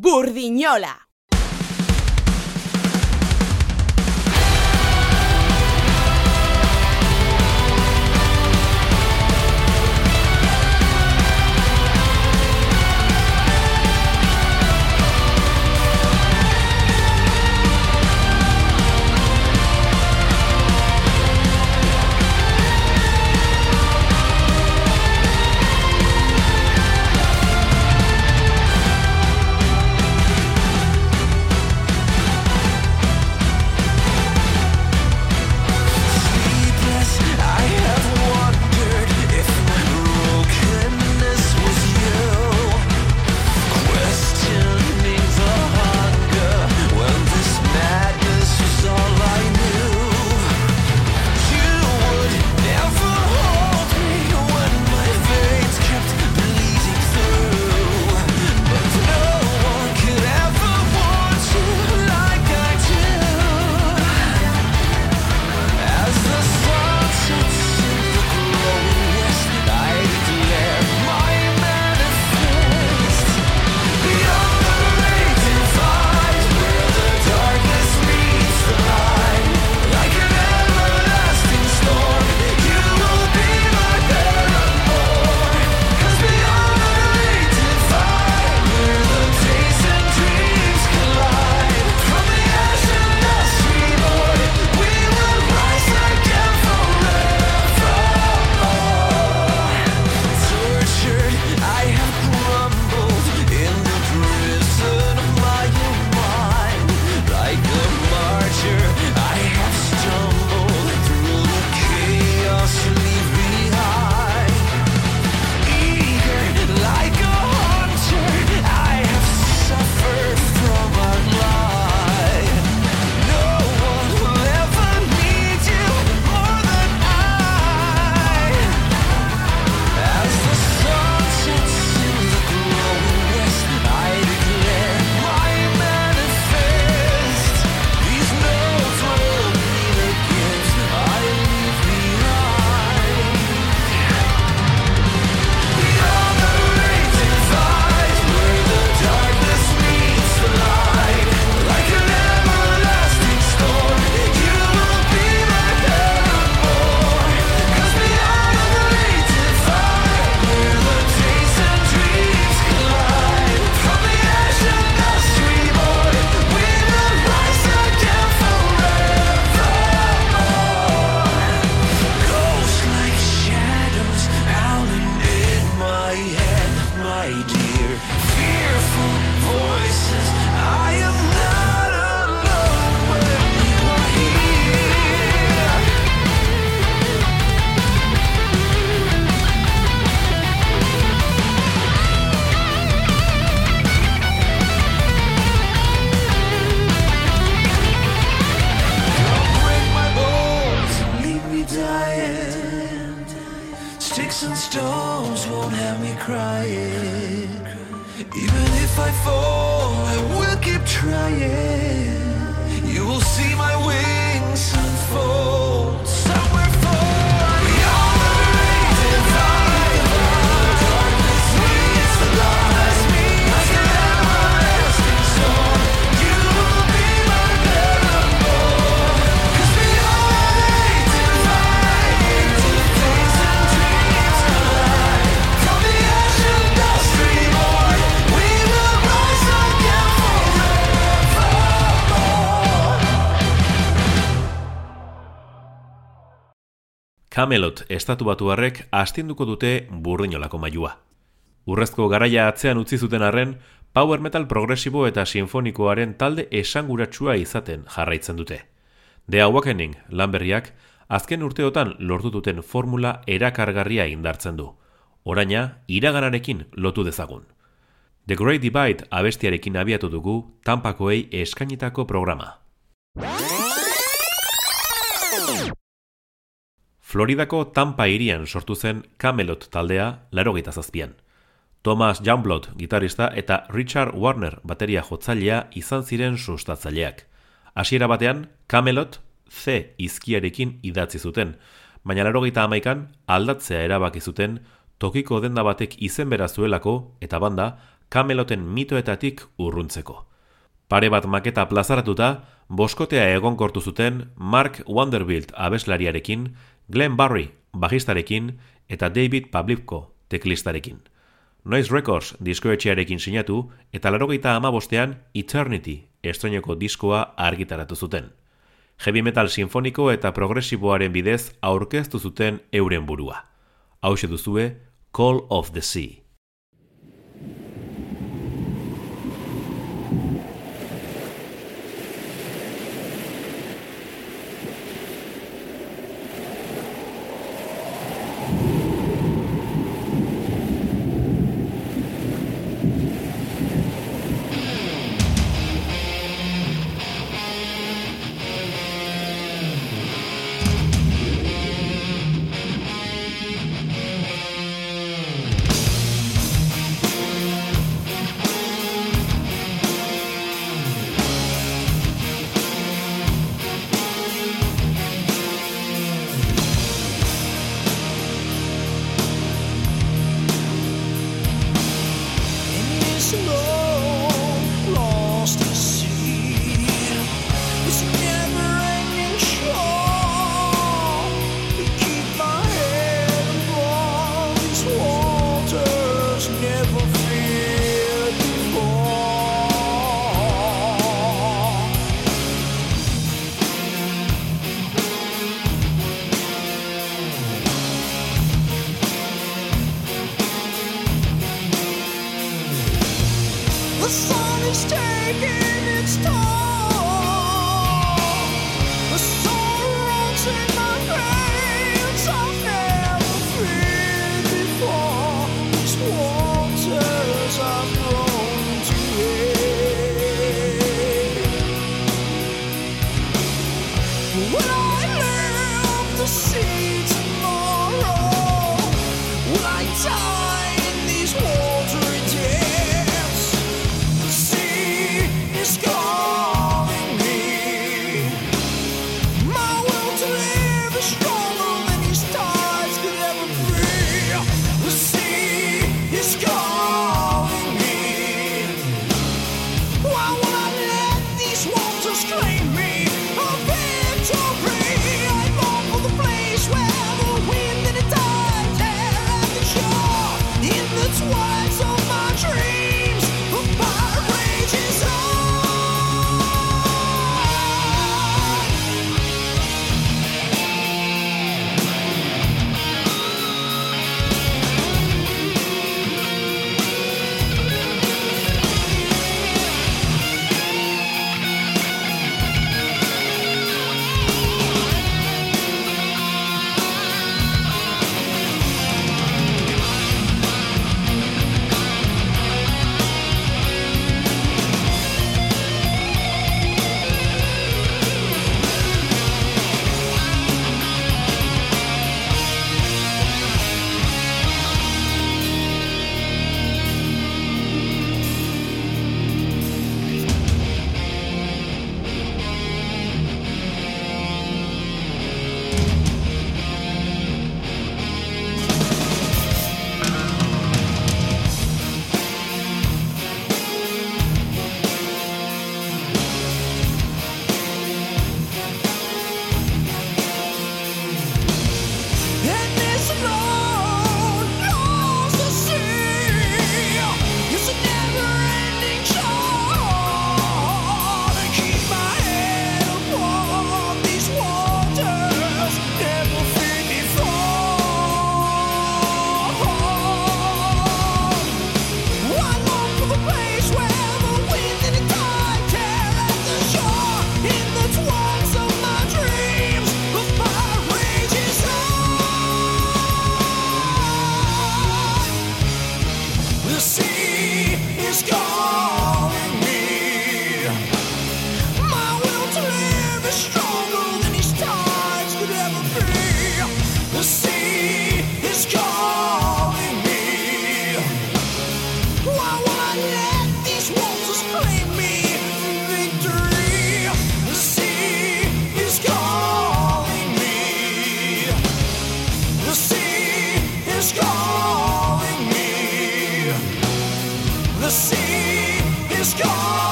Burdiñola. Camelot estatu batuarrek astinduko dute burdinolako mailua. Urrezko garaia atzean utzi zuten arren, power metal progresibo eta sinfonikoaren talde esanguratsua izaten jarraitzen dute. The Awakening, Lanberriak, azken urteotan lortu duten formula erakargarria indartzen du. Oraina, iraganarekin lotu dezagun. The Great Divide abestiarekin abiatu dugu Tampakoei eskainitako programa. Floridako Tampa irian sortu zen Camelot taldea laro zazpian. Thomas Youngblood gitarista eta Richard Warner bateria jotzailea izan ziren sustatzaileak. Hasiera batean, Camelot C izkiarekin idatzi zuten, baina laro amaikan aldatzea erabaki zuten tokiko denda batek izen bera zuelako eta banda kameloten mitoetatik urruntzeko. Pare bat maketa plazaratuta, boskotea egonkortu zuten Mark Wanderbilt abeslariarekin, Glenn Barry bajistarekin eta David Pablipko teklistarekin. Noise Records diskoetxearekin sinatu eta larogeita amabostean Eternity estreneko diskoa argitaratu zuten. Heavy metal sinfoniko eta progresiboaren bidez aurkeztu zuten euren burua. Hau duzue Call of the Sea.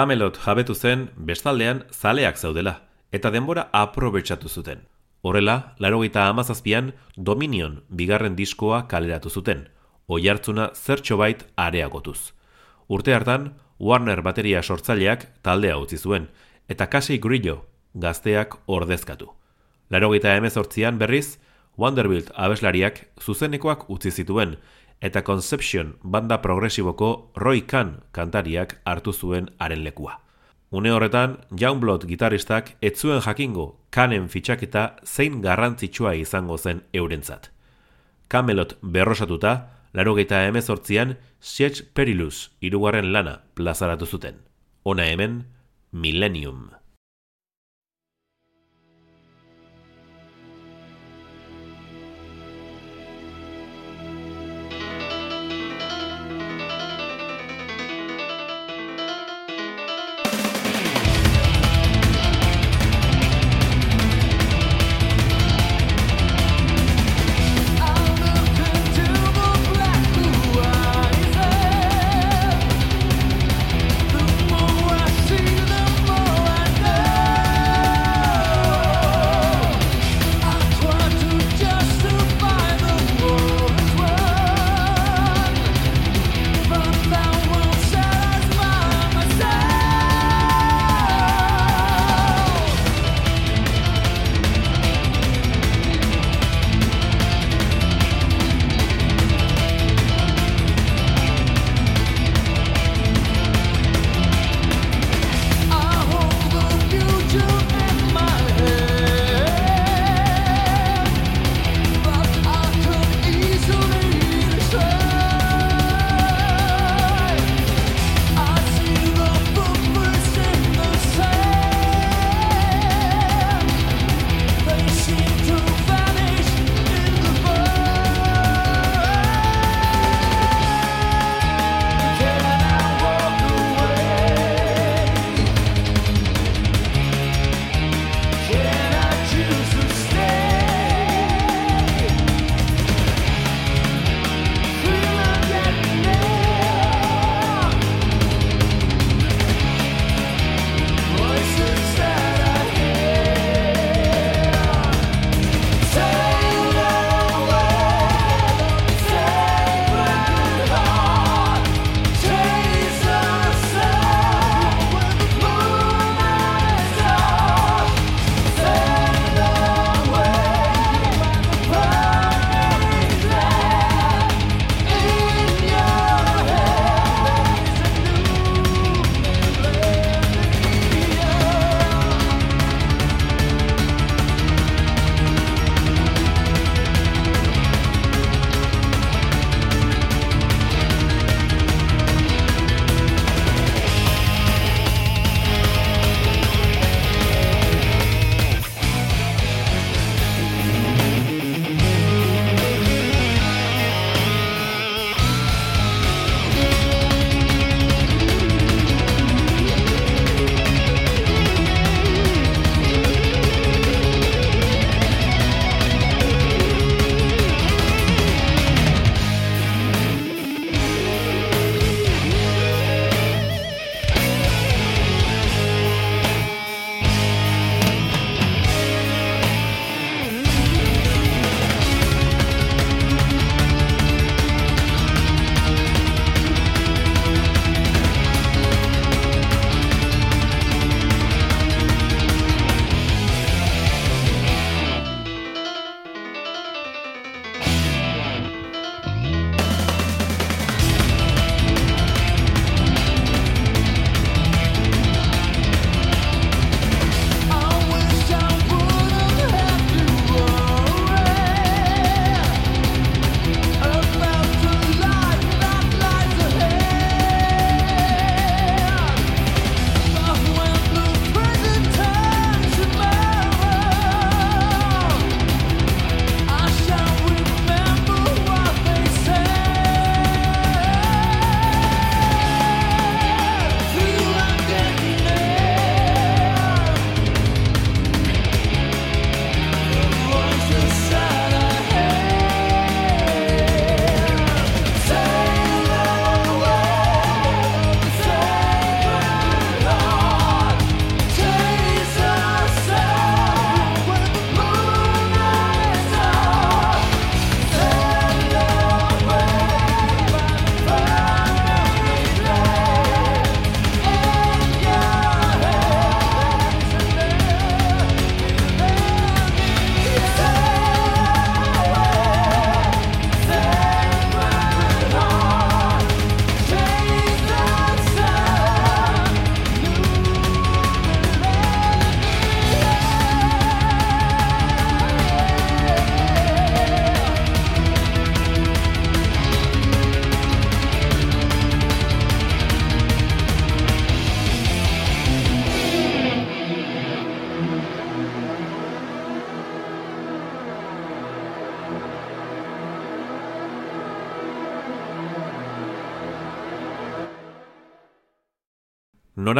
Camelot jabetu zen bestaldean zaleak zaudela, eta denbora aprobetsatu zuten. Horrela, larogeita amazazpian Dominion bigarren diskoa kaleratu zuten, oi hartzuna zertxo bait areagotuz. Urte hartan, Warner bateria sortzaileak taldea utzi zuen, eta Casey Grillo gazteak ordezkatu. Larogeita emezortzian berriz, Wonderbilt abeslariak zuzenekoak utzi zituen, eta Conception banda progresiboko Roy Kahn kantariak hartu zuen haren lekua. Une horretan, Youngblood gitaristak etzuen jakingo kanen fitxaketa zein garrantzitsua izango zen eurentzat. Camelot berrosatuta, laro geita emezortzian, Siege Perilus irugarren lana plazaratu zuten. Ona hemen, Millennium.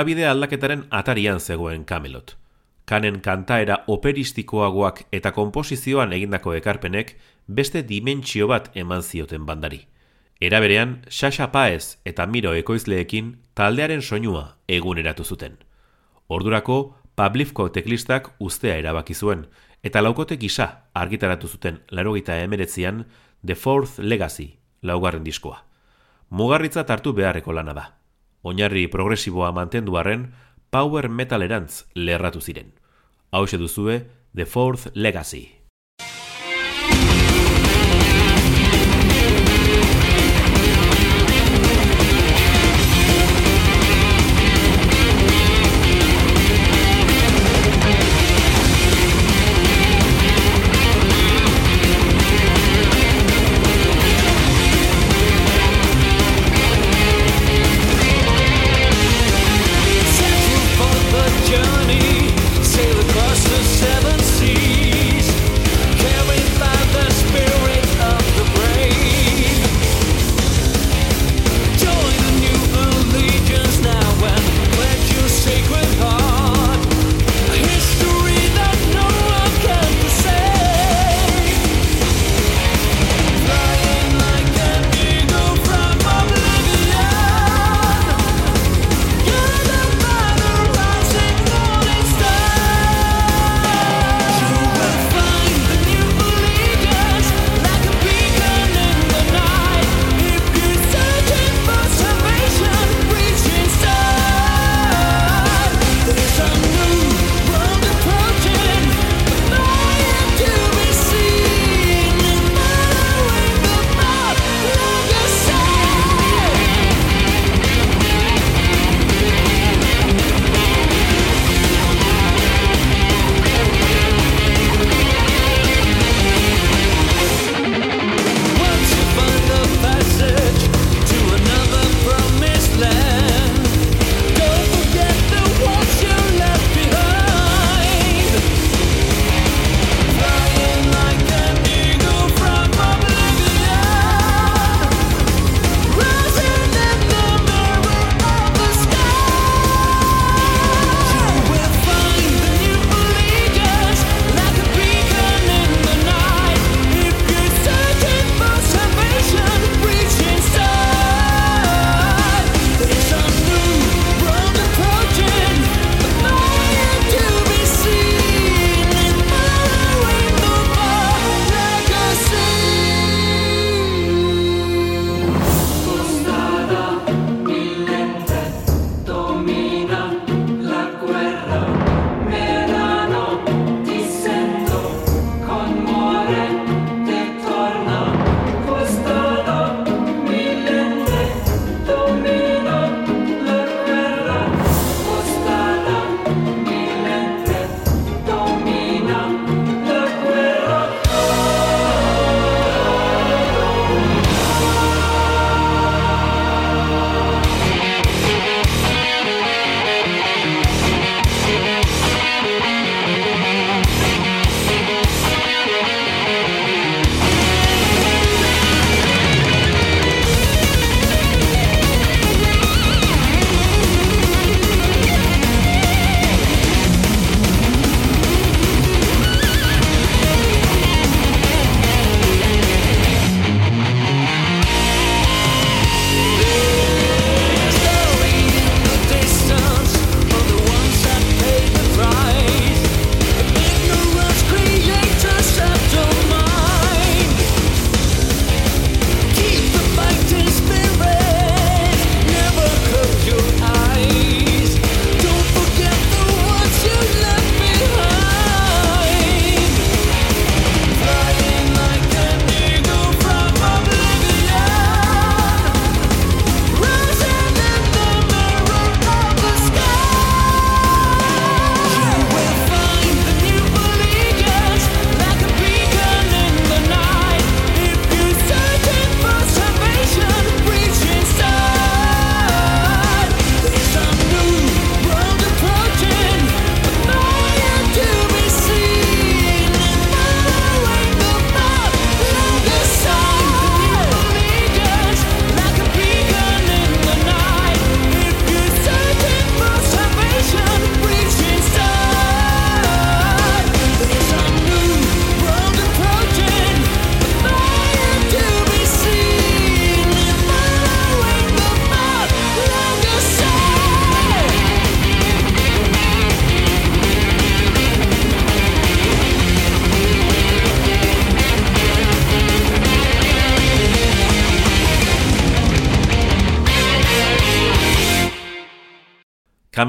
Norabide aldaketaren atarian zegoen Camelot. Kanen kantaera operistikoagoak eta konposizioan egindako ekarpenek beste dimentsio bat eman zioten bandari. Era berean, Sasha Paez eta Miro ekoizleekin taldearen soinua eguneratu zuten. Ordurako, Pablifko teklistak ustea erabaki zuen, eta laukote gisa argitaratu zuten larogita emeretzian The Fourth Legacy, laugarren diskoa. Mugarritza tartu beharreko lana da. Oinarri progresiboa mantendu arren, power metal erantz lerratu ziren. Hau duzue The Fourth Legacy.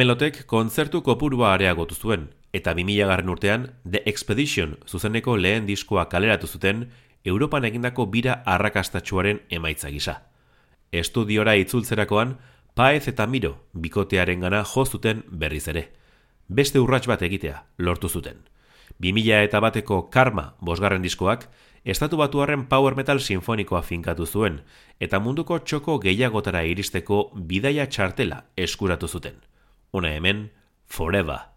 Kamelotek kontzertu kopurua areagotu zuen, eta 2000 garren urtean The Expedition zuzeneko lehen diskoa kaleratu zuten Europan egindako bira arrakastatxuaren emaitza gisa. Estudiora itzultzerakoan, Paez eta Miro bikotearen gana zuten berriz ere. Beste urrats bat egitea lortu zuten. 2000 eta bateko Karma bosgarren diskoak, estatu batuaren power metal sinfonikoa finkatu zuen, eta munduko txoko gehiagotara iristeko bidaia txartela eskuratu zuten. Una hemen, Forever.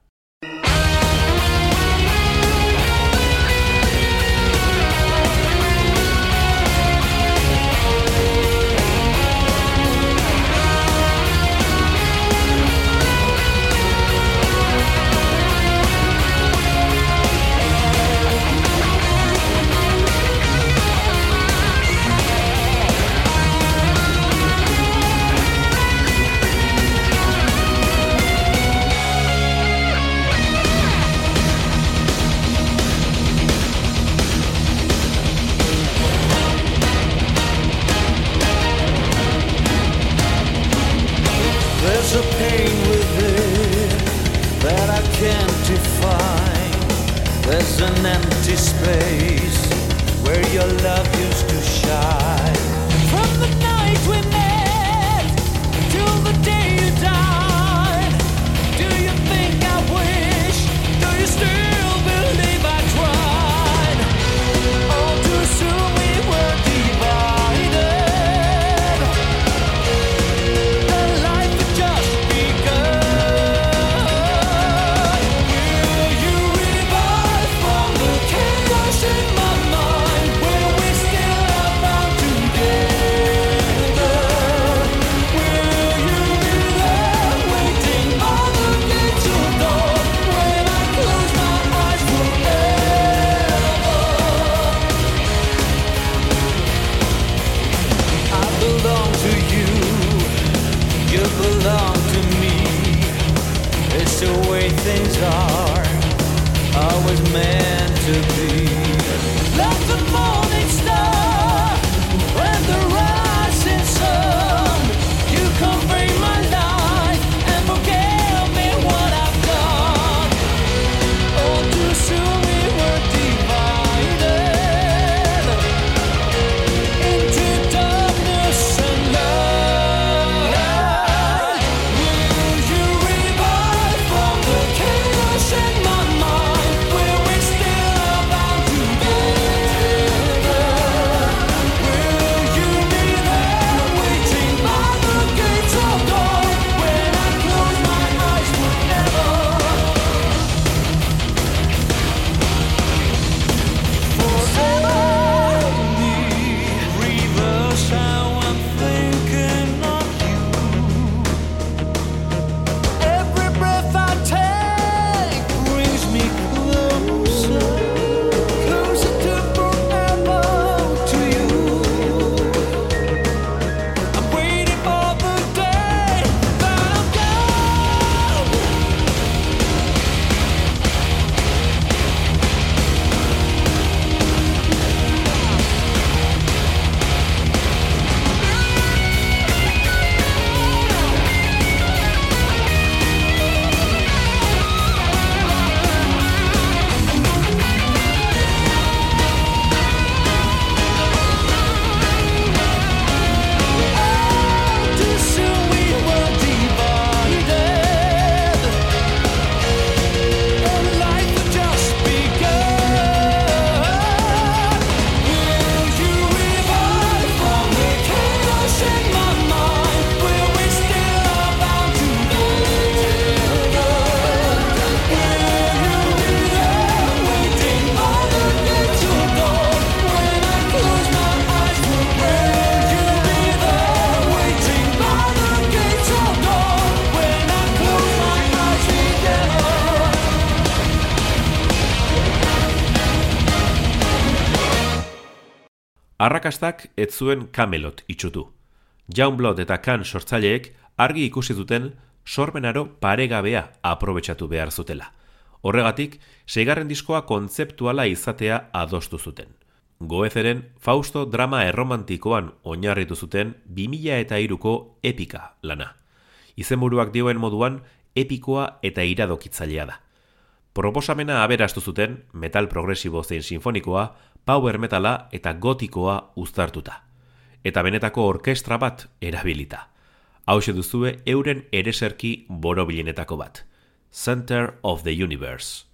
Arrakastak ez zuen kamelot itxutu. Jaunblot eta kan sortzaileek argi ikusi duten sormenaro paregabea aprobetsatu behar zutela. Horregatik, seigarren diskoa kontzeptuala izatea adostu zuten. Goezeren Fausto drama erromantikoan oinarritu zuten 2000 eta iruko epika lana. Izenburuak dioen moduan, epikoa eta iradokitzailea da. Proposamena aberastu zuten metal progresibo zein sinfonikoa, power metala eta gotikoa uztartuta. Eta benetako orkestra bat erabilita. Hau duzue euren ereserki borobilenetako bat. Center of the Universe.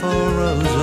for roses.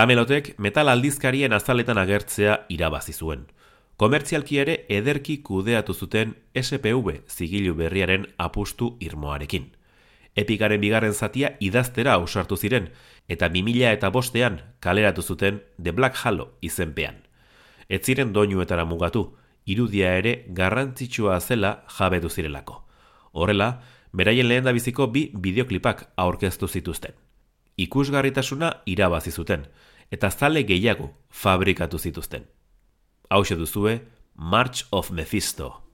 Kamelotek metal aldizkarien azaletan agertzea irabazi zuen. Komertzialki ere ederki kudeatu zuten SPV zigilu berriaren apustu irmoarekin. Epikaren bigarren zatia idaztera ausartu ziren, eta 2000 eta bostean kaleratu zuten The Black Halo izenpean. Ez ziren doinuetara mugatu, irudia ere garrantzitsua zela jabetu zirelako. Horrela, beraien lehen biziko bi bideoklipak aurkeztu zituzten. Ikusgarritasuna irabazi zuten, eta zale gehiago fabrikatu zituzten. Hau duzue, March of Mephisto.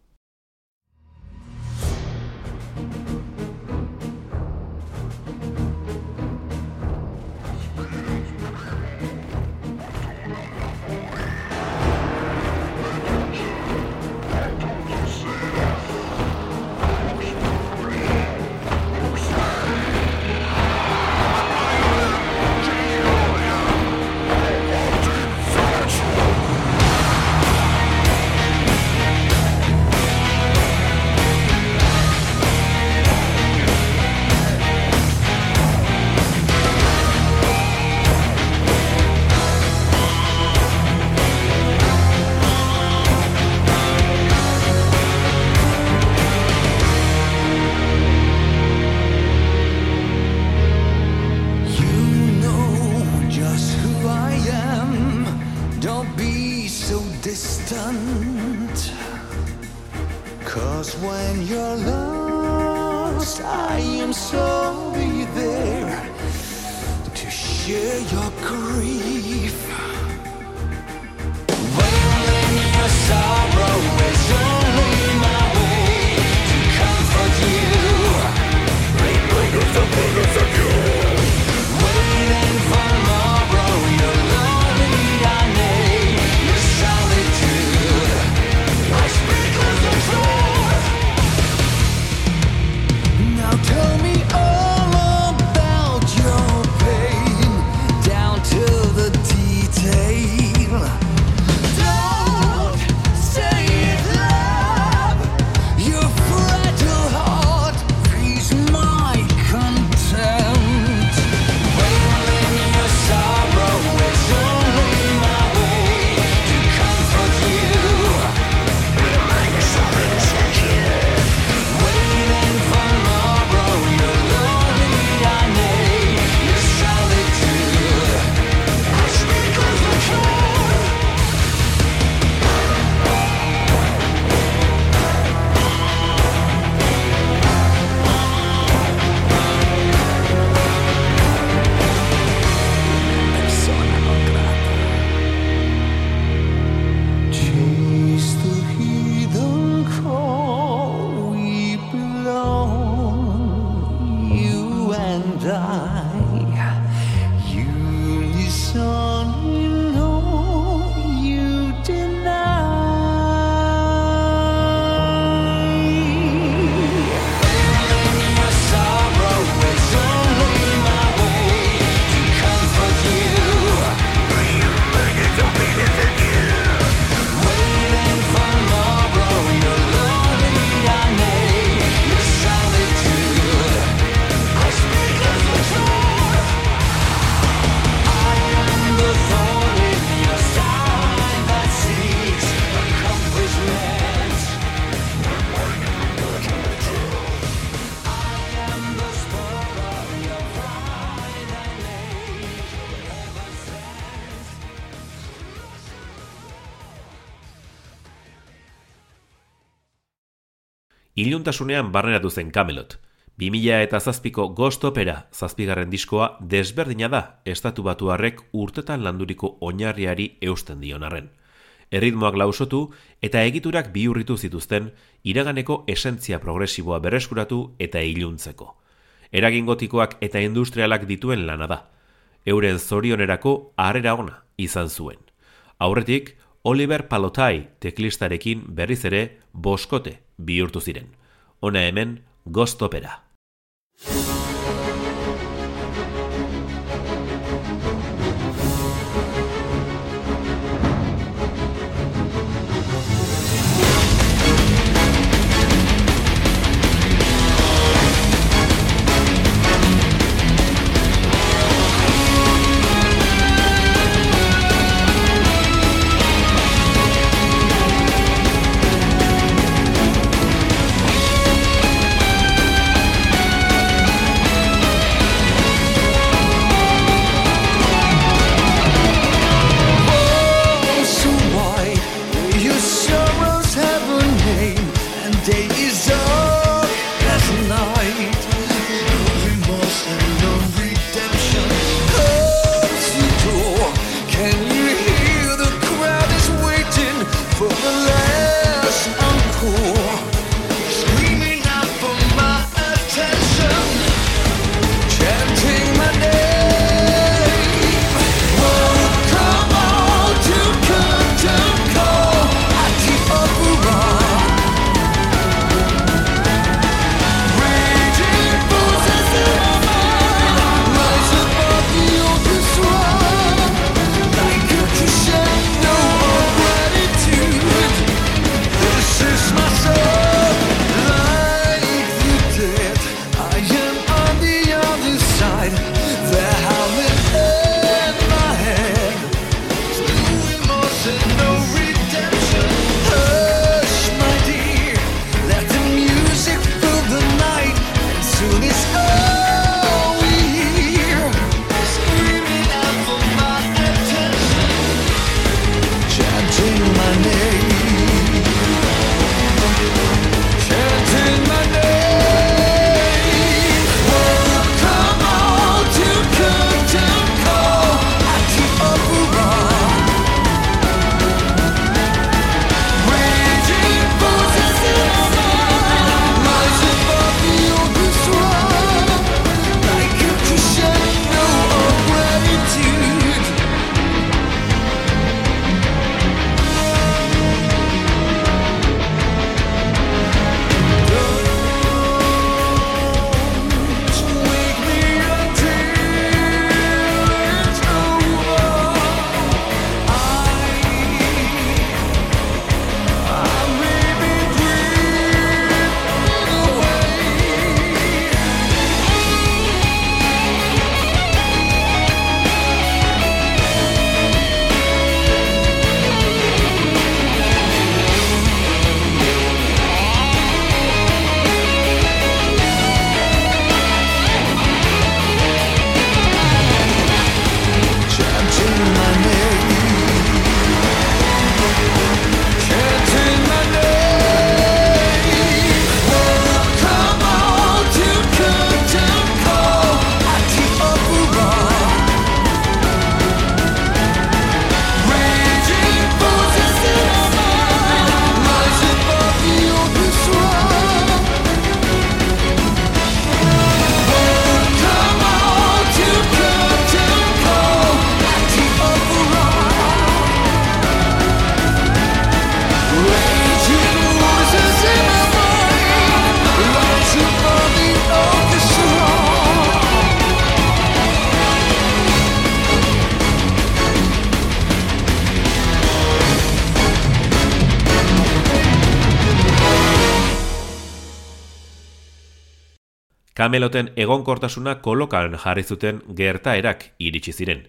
Iluntasunean barneratu zen Camelot. 2000 eta zazpiko Ghost Opera zazpigarren diskoa desberdina da estatu batuarrek urtetan landuriko oinarriari eusten dion arren. Erritmoak lausotu eta egiturak bihurritu zituzten iraganeko esentzia progresiboa berreskuratu eta iluntzeko. Eragin gotikoak eta industrialak dituen lana da. Euren zorionerako harrera ona izan zuen. Aurretik, Oliver Palotai teklistarekin berriz ere boskote bihurtu ziren. Hona hemen, Ghost Kameloten egonkortasuna kolokan jarri zuten gertaerak iritsi ziren.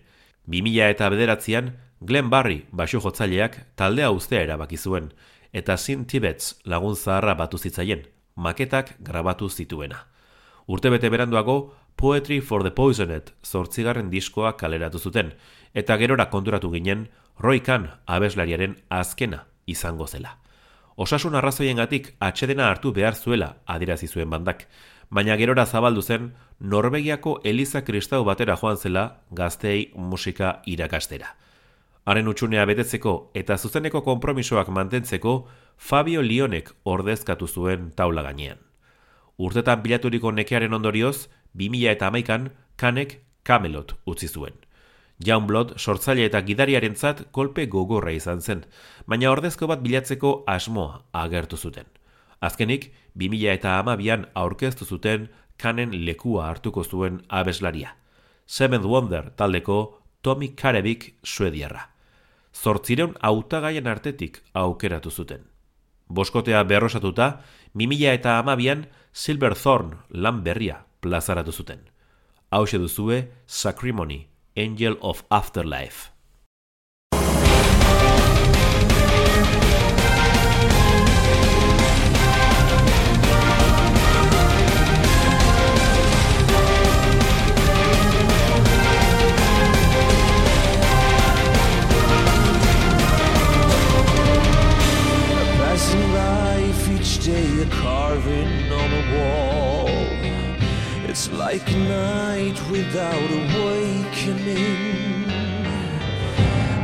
2000 eta bederatzean, Glenn Barry basu jotzaileak taldea ustea erabaki zuen, eta Sin Tibets lagun zaharra batu zitzaien, maketak grabatu zituena. Urtebete beranduago, Poetry for the Poisoned zortzigarren diskoa kaleratu zuten, eta gerora konturatu ginen Roy Kahn abeslariaren azkena izango zela. Osasun arrazoiengatik atxedena hartu behar zuela adirazi zuen bandak, baina gerora zabaldu zen Norvegiako Eliza Kristau batera joan zela gaztei musika irakastera. Haren utxunea betetzeko eta zuzeneko konpromisoak mantentzeko Fabio Lionek ordezkatu zuen taula gainean. Urtetan bilaturiko nekearen ondorioz, 2000 eta amaikan, kanek kamelot utzi zuen. Jaunblot sortzaile eta gidariarentzat kolpe gogorra izan zen, baina ordezko bat bilatzeko asmoa agertu zuten. Azkenik, 2000 eta amabian aurkeztu zuten kanen lekua hartuko zuen abeslaria. Seventh Wonder taldeko Tommy Karebik suediarra. Zortzireun autagaien artetik aukeratu zuten. Boskotea berrosatuta, 2000 eta amabian Silverthorn lan berria plazaratu zuten. Hau duzue Sacrimony, Angel of Afterlife. On a wall. It's like night without awakening.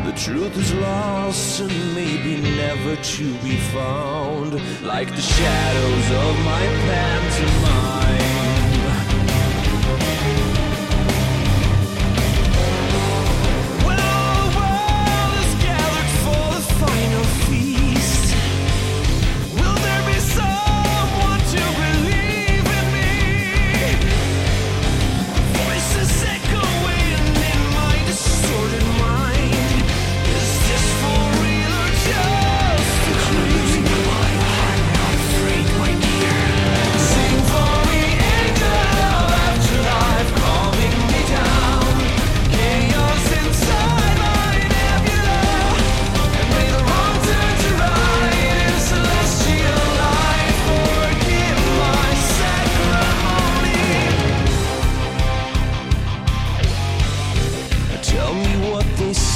The truth is lost and maybe never to be found, like the shadows of my pantomime.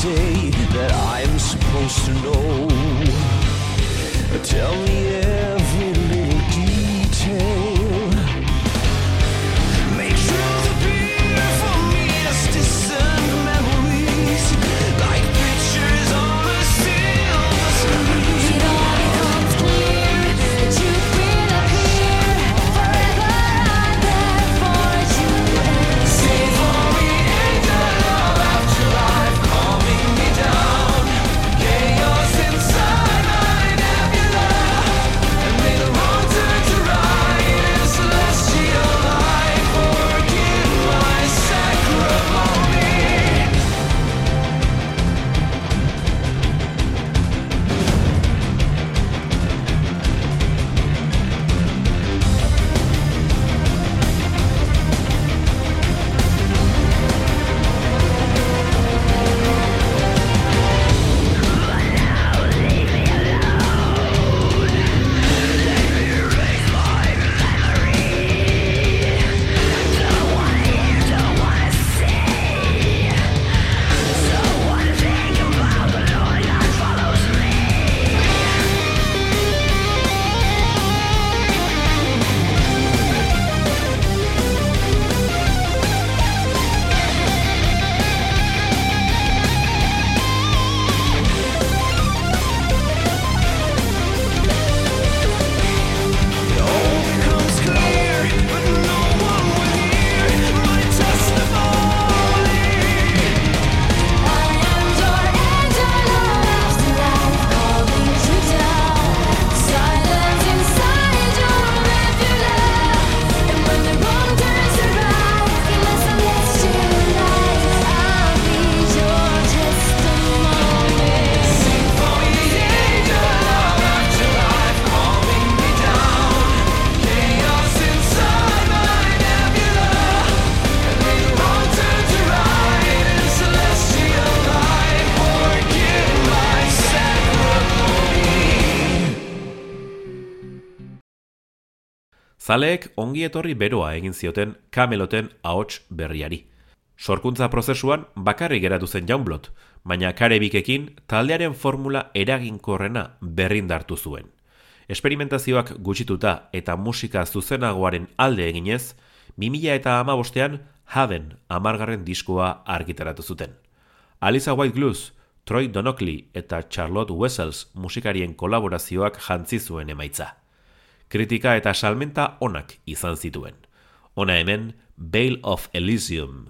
say that I am supposed to know? Tell me. Yeah. Zaleek ongi etorri beroa egin zioten kameloten ahots berriari. Sorkuntza prozesuan bakarrik geratu zen jaunblot, baina karebikekin taldearen formula eraginkorrena berrindartu zuen. Esperimentazioak gutxituta eta musika zuzenagoaren alde eginez, 2000 eta amabostean Haven amargarren diskoa argitaratu zuten. Alisa White Glues, Troy Donockley eta Charlotte Wessels musikarien kolaborazioak jantzi zuen emaitza. Kritika eta salmenta onak izan zituen. Ona hemen, Bale of Elysium.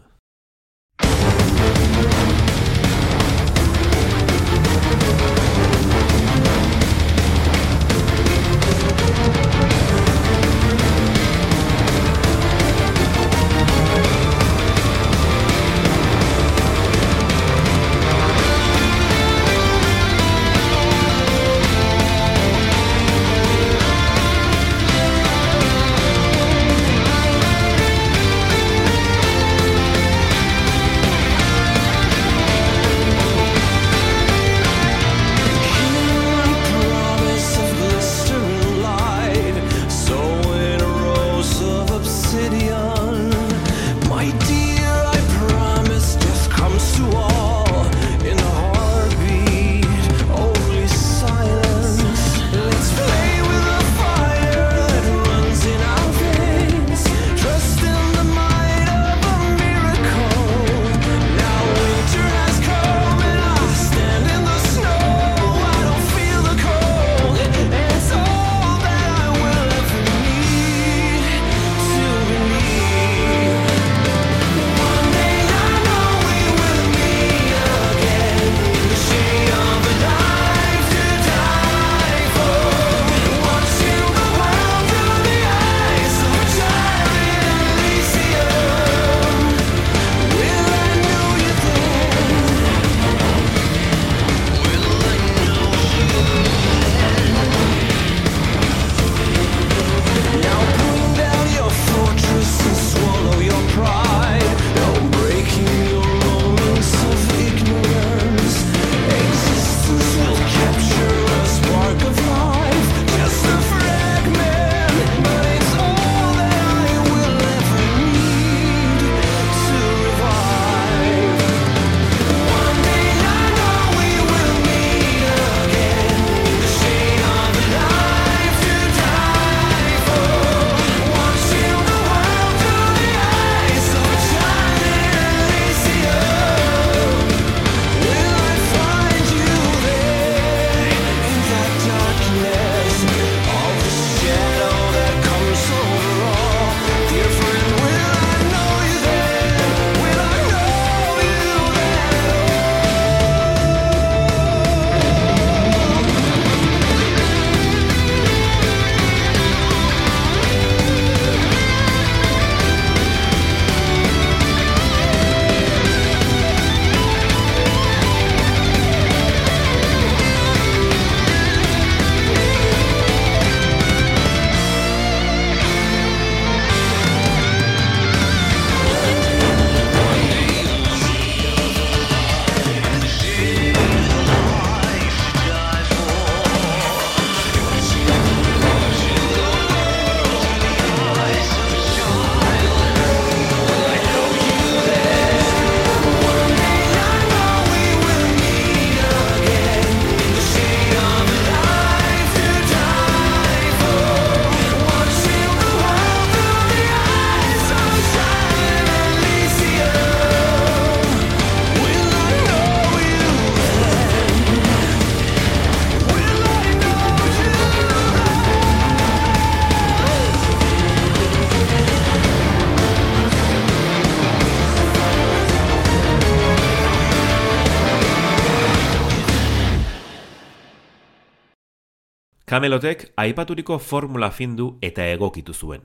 Kamelotek aipaturiko formula findu eta egokitu zuen.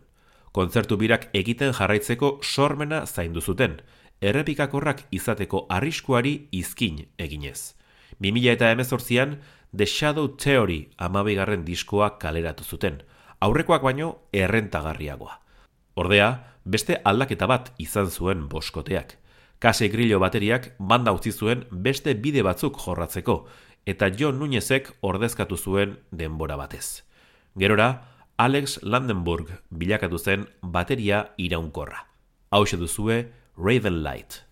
Kontzertu birak egiten jarraitzeko sormena zaindu zuten, errepikakorrak izateko arriskuari izkin eginez. 2000 eta emezortzian, The Shadow Theory amabigarren diskoa kaleratu zuten, aurrekoak baino errentagarriagoa. Ordea, beste aldaketa bat izan zuen boskoteak. Kase grillo bateriak banda utzi zuen beste bide batzuk jorratzeko, eta John Nunezek ordezkatu zuen denbora batez. Gerora, Alex Landenburg bilakatu zen bateria iraunkorra. Hau duzue Raven Light.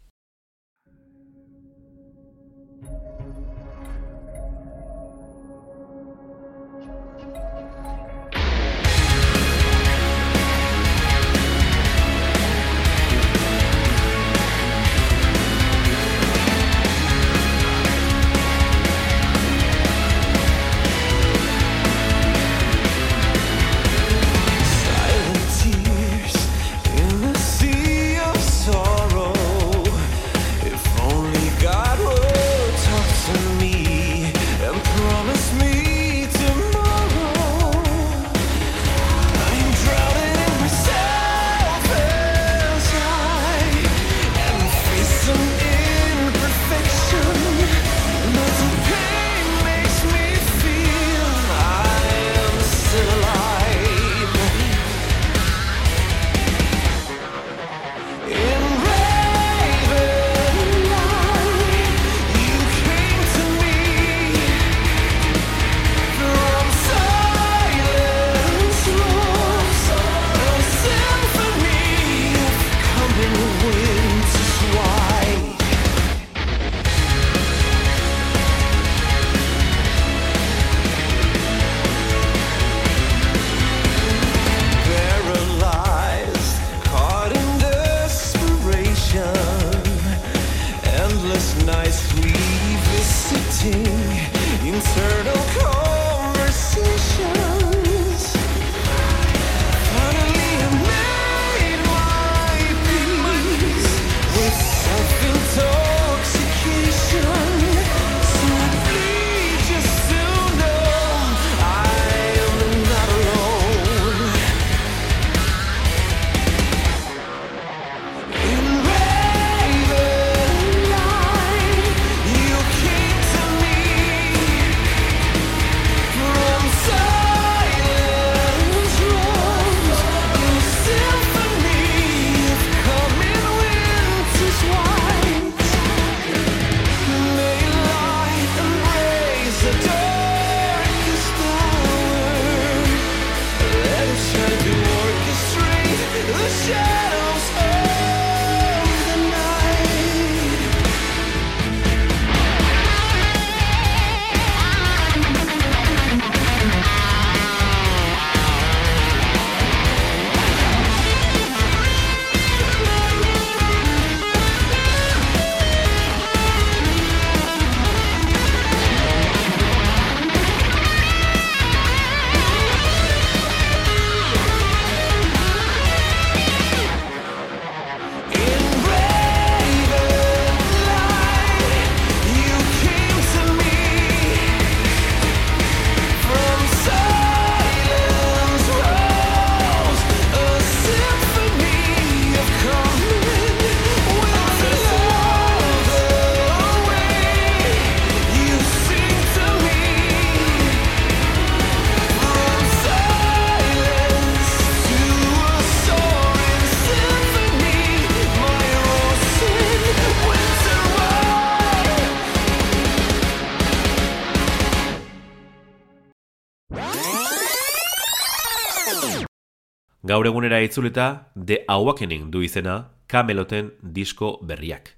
Gaur egunera itzuleta The Awakening du izena Cameloten disko berriak.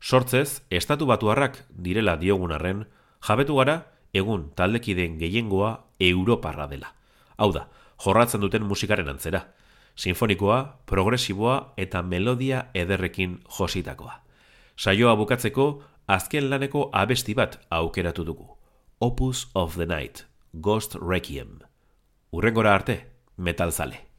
Sortzez, estatu batuarrak direla diogun arren, jabetu gara egun taldekideen gehiengoa Europarra dela. Hau da, jorratzen duten musikaren antzera. Sinfonikoa, progresiboa eta melodia ederrekin jositakoa. Saioa bukatzeko, azken laneko abesti bat aukeratu dugu. Opus of the Night, Ghost Requiem. Urrengora arte, metalzale.